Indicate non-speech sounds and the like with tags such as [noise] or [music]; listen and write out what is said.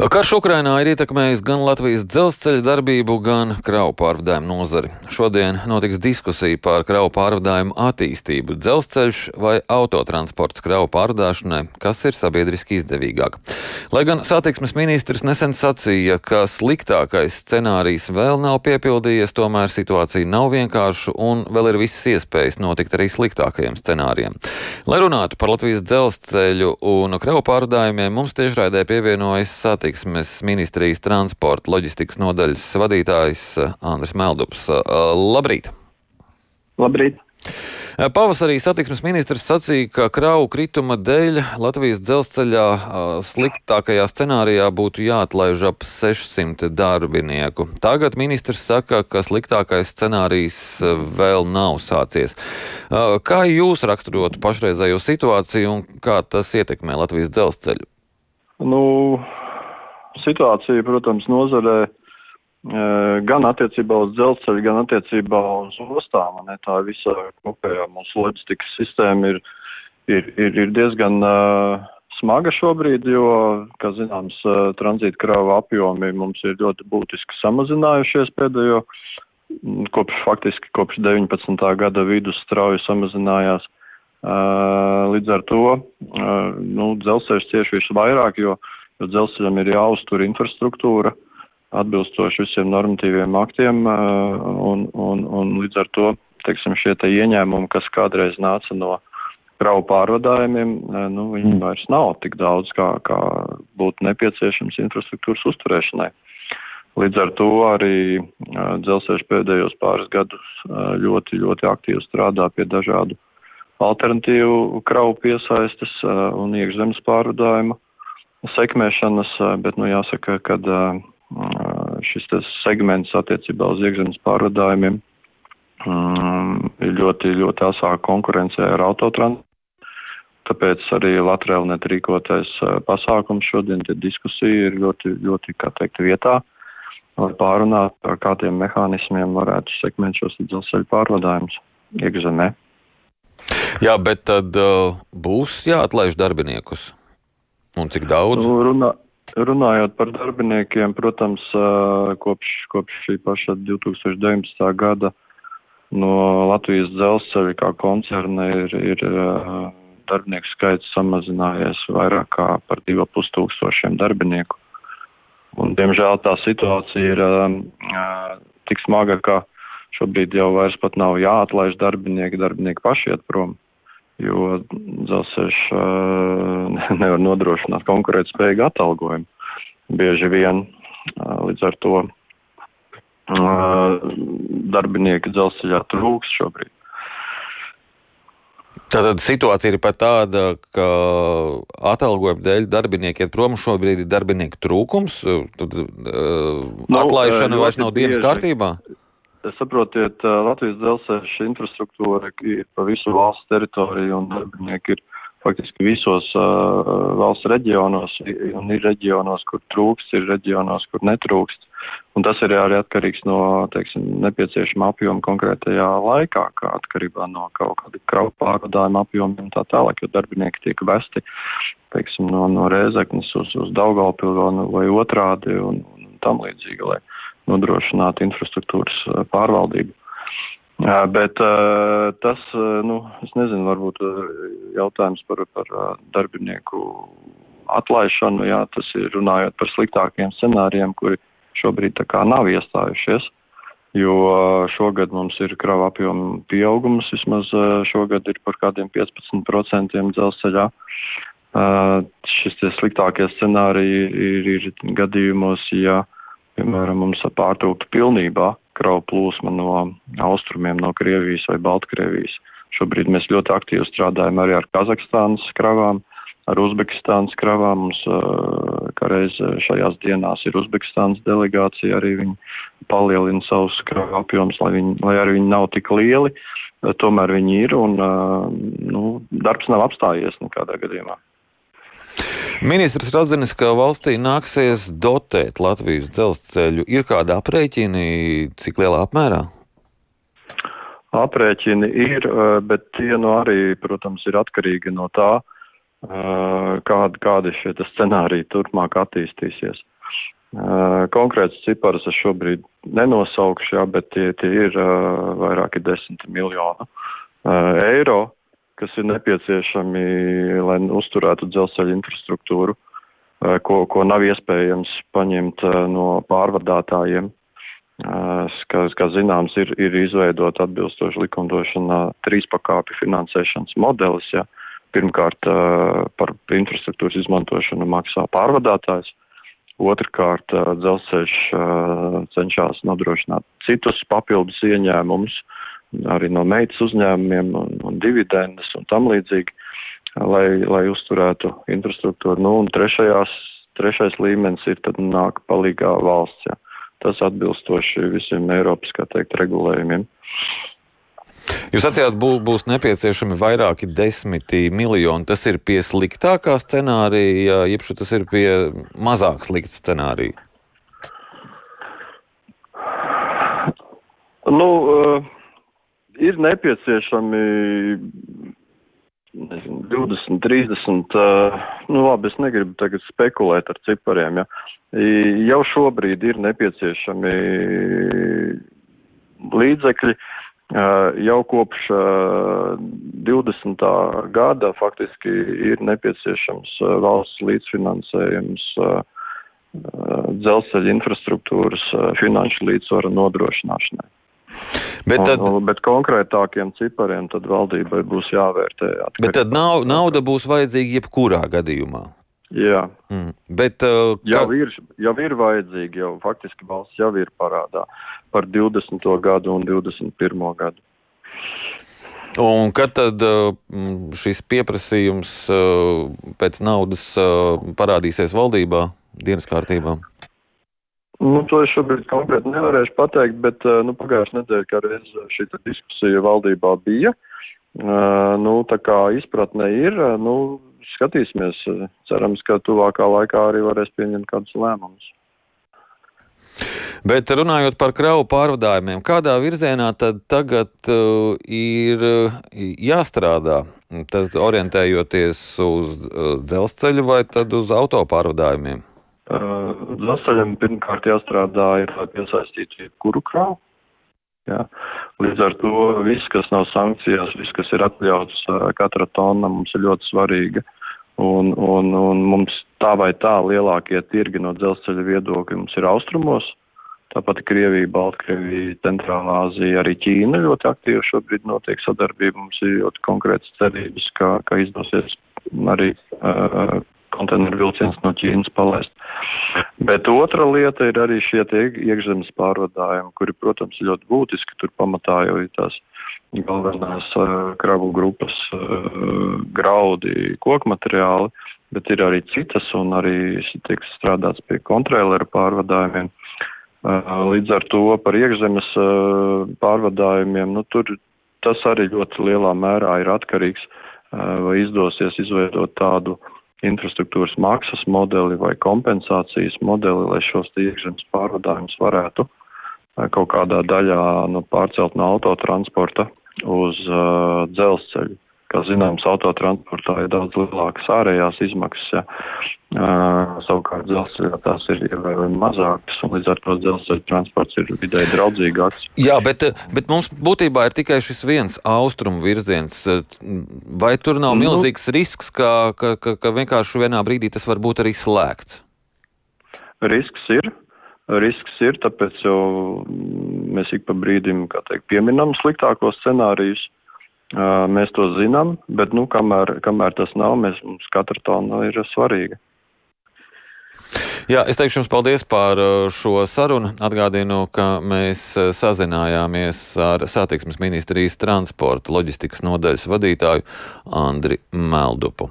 Karš Ukrainā ir ietekmējis gan Latvijas dzelzceļa darbību, gan kravu pārvadājumu nozari. Šodien notiks diskusija par kravu pārvadājumu attīstību - dzelzceļš vai autotransports kravu pārvadāšanai, kas ir sabiedriski izdevīgāk. Lai gan satiksmes ministrs nesen sacīja, ka sliktākais scenārijs vēl nav piepildījies, tomēr situācija nav vienkārša un vēl ir visas iespējas notikt arī sliktākajiem scenārijiem. Lai runātu par Latvijas dzelzceļu un kravu pārvadājumiem, mums tiešraidē pievienojas satiksmes satiksmes ministrijas transporta loģistikas nodaļas vadītājs eh, Andris Meldups. Eh, labrīt! Labrīt! Eh, pavasarī satiksmes ministrs sacīja, ka kravu krituma dēļ Latvijas dzelzceļā sliktākajā scenārijā būtu jāatlaiž ap 600 darbinieku. Tagad ministrs saka, ka sliktākais scenārijs vēl nav sācies. Kā jūs raksturotu pašreizējo situāciju un kā tas ietekmē Latvijas dzelzceļu? Nu, situācija, protams, nozarē e, gan attiecībā uz dzelzceļu, gan attiecībā uz ostām. Ne, tā visa kopējā mūsu loģistikas sistēma ir, ir, ir, ir diezgan uh, smaga šobrīd, jo, kā zināms, uh, tranzīta krāva apjomi mums ir ļoti būtiski samazinājušies pēdējo, kopš faktiski kopš 19. gada vidus strauji samazinājās. Uh, līdz ar to nu, dzelzceļš cieši visvairāk, jo uh, jo dzelzceļam ir jāuztur infrastruktūra atbilstoši visiem normatīviem aktiem, un, un, un līdz ar to, teiksim, šie te ieņēmumi, kas kādreiz nāca no kravu pārvadājumiem, nu, viņi vairs nav tik daudz, kā, kā būtu nepieciešams infrastruktūras uzturēšanai. Līdz ar to arī dzelzceļš pēdējos pāris gadus ļoti, ļoti aktīvi strādā pie dažādu alternatīvu kravu piesaistes un iekšzemes pārvadājuma sekmēšanas, bet, nu, jāsaka, ka šis segments attiecībā uz iekšzemes pārvadājumiem um, ir ļoti, ļoti asā konkurencē ar autotransportu. Tāpēc arī Latvijas net rīkotais pasākums šodien, tie diskusija ir ļoti, ļoti, kā teikt, vietā, lai pārunātu, ar kādiem mehānismiem varētu sekmēt šos dzelzceļa pārvadājumus iekšzemē. Jā, bet tad uh, būs jāatlaiž darbiniekus. Un cik daudz? Nu, runā, runājot par darbiniekiem, protams, kopš, kopš šī paša 2019. gada no Latvijas dzelzceļa kā koncerna ir, ir darbinieku skaits samazinājies vairāk kā par 2,5 tūkstošiem darbinieku. Un, diemžēl tā situācija ir uh, tik smaga, ka šobrīd jau vairs pat nav jāatlaiž darbinieki, darbinieki paši iet prom jo dzelzceļš uh, [laughs] nevar nodrošināt konkurētspējīgu atalgojumu. Bieži vien uh, līdz ar to uh, darbinieki dzelzceļā trūks šobrīd. Tātad situācija ir pat tāda, ka atalgojuma dēļ darbinieki iet prom. Šobrīd ir darbinieku trūkums. Tad uh, nu, atlaišana vairs nav dienas kārtībā. Saprotiet, Latvijas dzelzceļa infrastruktūra ir pa visu valsts teritoriju un darbinieki ir faktiski visos uh, valsts reģionos, un ir reģionos, kur trūkst, ir reģionos, kur netrūkst. Un tas ir arī atkarīgs no, teiksim, nepieciešama apjoma konkrētajā laikā, kā atkarībā no kaut kāda kravu pārvadājuma apjomiem tā tālāk, jo darbinieki tiek vesti, teiksim, no, no Rēzeknes uz, uz Daugalpilu vai otrādi un, un tam līdzīgi, lai nodrošināt infrastruktūras eh, pārvaldību. Bet eh, tas, eh, nu, es nezinu, varbūt jautājums par, par darbinieku atlaišanu, jā, tas ir runājot par sliktākiem scenārijiem, kuri šobrīd tā kā nav iestājušies, jo šogad mums ir krava apjoma pieaugums, vismaz šogad ir par kādiem 15% dzelzceļā. Šis tie sliktākie scenāriji ir, ir gadījumos, ja uh, Piemēram, mums pārtrūktu pilnībā kravu plūsma no austrumiem, no Krievijas vai Baltkrievijas. Šobrīd mēs ļoti aktīvi strādājam arī ar Kazahstānas kravām, ar Uzbekistānas kravām. Mums reiz šajās dienās ir Uzbekistānas delegācija, arī viņi palielina savus kravu apjomus, lai, viņi, lai arī viņi nav tik lieli. Tomēr viņi ir un nu, darbs nav apstājies nekādā gadījumā. Ministrs atzinis, ka valstī nāksies dotēt Latvijas dzelzceļu. Ir kāda aprēķini, cik lielā apmērā? Aprēķini ir, eh, bet tie nu arī, protams, ir atkarīgi no tā, kādi, kādi šie scenāriji turpmāk attīstīsies. Konkrēts cipars es šobrīd nenosaukšu, jā, bet tie, tie ir vairāki desmit miljonu eiro, kas ir nepieciešami, lai uzturētu dzelzceļa infrastruktūru, ko, ko nav iespējams paņemt no pārvadātājiem. Kā, kā zināms, ir, ir izveidot atbilstoši likumdošanā trīs pakāpju finansēšanas modelis. Ja. Pirmkārt, par infrastruktūras izmantošanu maksā pārvadātājs, Otrakārt, dzelzceļš cenšas nodrošināt citus papildus ieņēmumus, arī no meitas uzņēmumiem un, un dividendes un tam līdzīgi, lai, lai uzturētu infrastruktūru. Nu, un trešajās, trešais līmenis ir tad nāk palīgā valsts. Ja. Tas atbilstoši visiem Eiropas, kā teikt, regulējumiem. Jūs sacījāt, bū, būs nepieciešami vairāki desmiti miljoni. Tas ir pie sliktākā scenārija, jeb tas ir pie mazāk slikta scenārija? Nu, uh, ir nepieciešami nezinu, 20, 30. Uh, nu, labi, es negribu tagad spekulēt ar cipariem. Ja. Jau šobrīd ir nepieciešami līdzekļi. Jau kopš 20. gada faktiski ir nepieciešams valsts līdzfinansējums dzelzceļa infrastruktūras finanšu līdzsvara nodrošināšanai. Bet, tad, un, bet konkrētākiem cipariem tad valdībai būs jāvērtē. Bet tad nav, nauda būs vajadzīga jebkurā gadījumā. Jā, mm. bet uh, jau, ka... ir, jau ir vajadzīgi, jau faktiski valsts jau ir parādā par 20. gadu un 21. gadu. Un kad tad uh, šis pieprasījums uh, pēc naudas uh, parādīsies valdībā, dienas kārtībā? Nu, to es šobrīd konkrēti nevarēšu pateikt, bet nu, pagājušajā nedēļā, kad reiz šī diskusija valdībā bija, nu, tā kā izpratne ir, nu, skatīsimies. Cerams, ka tuvākā laikā arī varēs pieņemt kādus lēmumus. Bet runājot par kravu pārvadājumiem, kādā virzienā tad tagad uh, ir jāstrādā? Tas orientējoties uz uh, dzelzceļu vai tad uz auto pārvadājumiem? Uh, dzelzceļam pirmkārt jāstrādā ir, lai piesaistītu jebkuru kravu. Jā. Līdz ar to viss, kas nav sankcijās, viss, kas ir atļauts, katra tonna mums ir ļoti svarīga. Un, un, un mums tā vai tā lielākie tirgi no dzelzceļa viedokļa mums ir austrumos. Tāpat Krievija, Baltkrievija, Centrālā Azija, arī Ķīna ļoti aktīvi šobrīd notiek sadarbība. Mums ir ļoti konkrētas cerības, ka, ka izdosies arī uh, konteineru vilciens no Ķīnas palaist. Bet otra lieta ir arī šie iekšzemes pārvadājumi, kuri, protams, ir ļoti būtiski. Tur pamatā jau ir tās galvenās uh, kravu grupas uh, graudi, koku materiāli, bet ir arī citas un arī tiek strādāts pie kontrēlera pārvadājumiem. Uh, līdz ar to par iekšzemes pārvadājumiem, nu, tur tas arī ļoti lielā mērā ir atkarīgs, vai izdosies izveidot tādu infrastruktūras maksas modeli vai kompensācijas modeli, lai šos iekšzemes pārvadājumus varētu kaut kādā daļā nu, pārcelt no autotransporta uz uh, dzelzceļu. Kā zināms, autotransportā ir daudz lielākas ārējās izmaksas, ja. uh, savukārt dzelzceļā tās ir ievērojami mazākas, un līdz ar to dzelzceļa transports ir vidēji draudzīgāks. Jā, bet, bet mums būtībā ir tikai šis viens austrumu virziens. Vai tur nav nu, milzīgs risks, ka, ka, ka, ka vienkārši vienā brīdī tas var būt arī slēgts? Risks ir, risks ir, tāpēc jau mēs ik pa brīdim, kā teikt, pieminam sliktākos scenārijus. Mēs to zinām, bet, nu, kamēr, kamēr tas nav, mēs, mums katra tona ir svarīga. Jā, es teikšu jums paldies par šo sarunu. Atgādinu, ka mēs sazinājāmies ar satiksmes ministrijas transporta loģistikas nodaļas vadītāju Andri Meldupu.